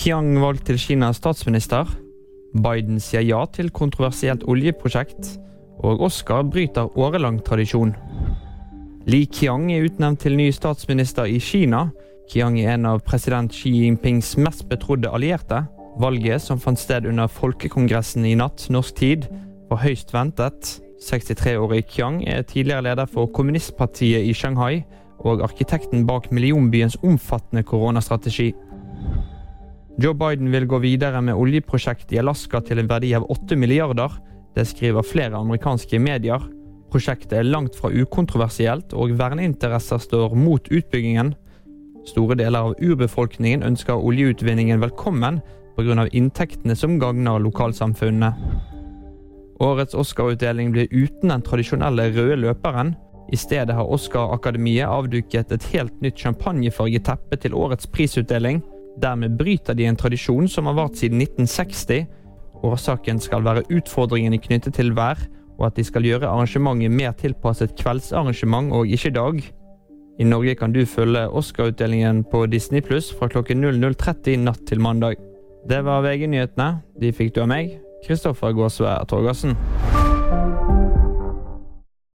Qiang valgt til Kinas statsminister. Biden sier ja til kontroversielt oljeprosjekt. Og Oscar bryter årelang tradisjon. Li Qiang er utnevnt til ny statsminister i Kina. Qiang er en av president Xi Jinpings mest betrodde allierte. Valget, som fant sted under Folkekongressen i natt norsk tid, var høyst ventet. 63-årig Qiang er tidligere leder for kommunistpartiet i Shanghai og arkitekten bak millionbyens omfattende koronastrategi. Joe Biden vil gå videre med oljeprosjektet i Alaska til en verdi av 8 milliarder. Det skriver flere amerikanske medier. Prosjektet er langt fra ukontroversielt, og verneinteresser står mot utbyggingen. Store deler av urbefolkningen ønsker oljeutvinningen velkommen pga. inntektene som gagner lokalsamfunnene. Årets Oscar-utdeling blir uten den tradisjonelle røde løperen. I stedet har Oscar-akademiet avduket et helt nytt champagnefarget til årets prisutdeling. Dermed bryter de en tradisjon som har vart siden 1960. Årsaken skal være utfordringene knyttet til vær, og at de skal gjøre arrangementet mer tilpasset kveldsarrangement og ikke dag. I Norge kan du følge Oscar-utdelingen på Disney Pluss fra klokken 00.30 natt til mandag. Det var VG-nyhetene. De fikk du av meg, Kristoffer Gåsvær Torgersen.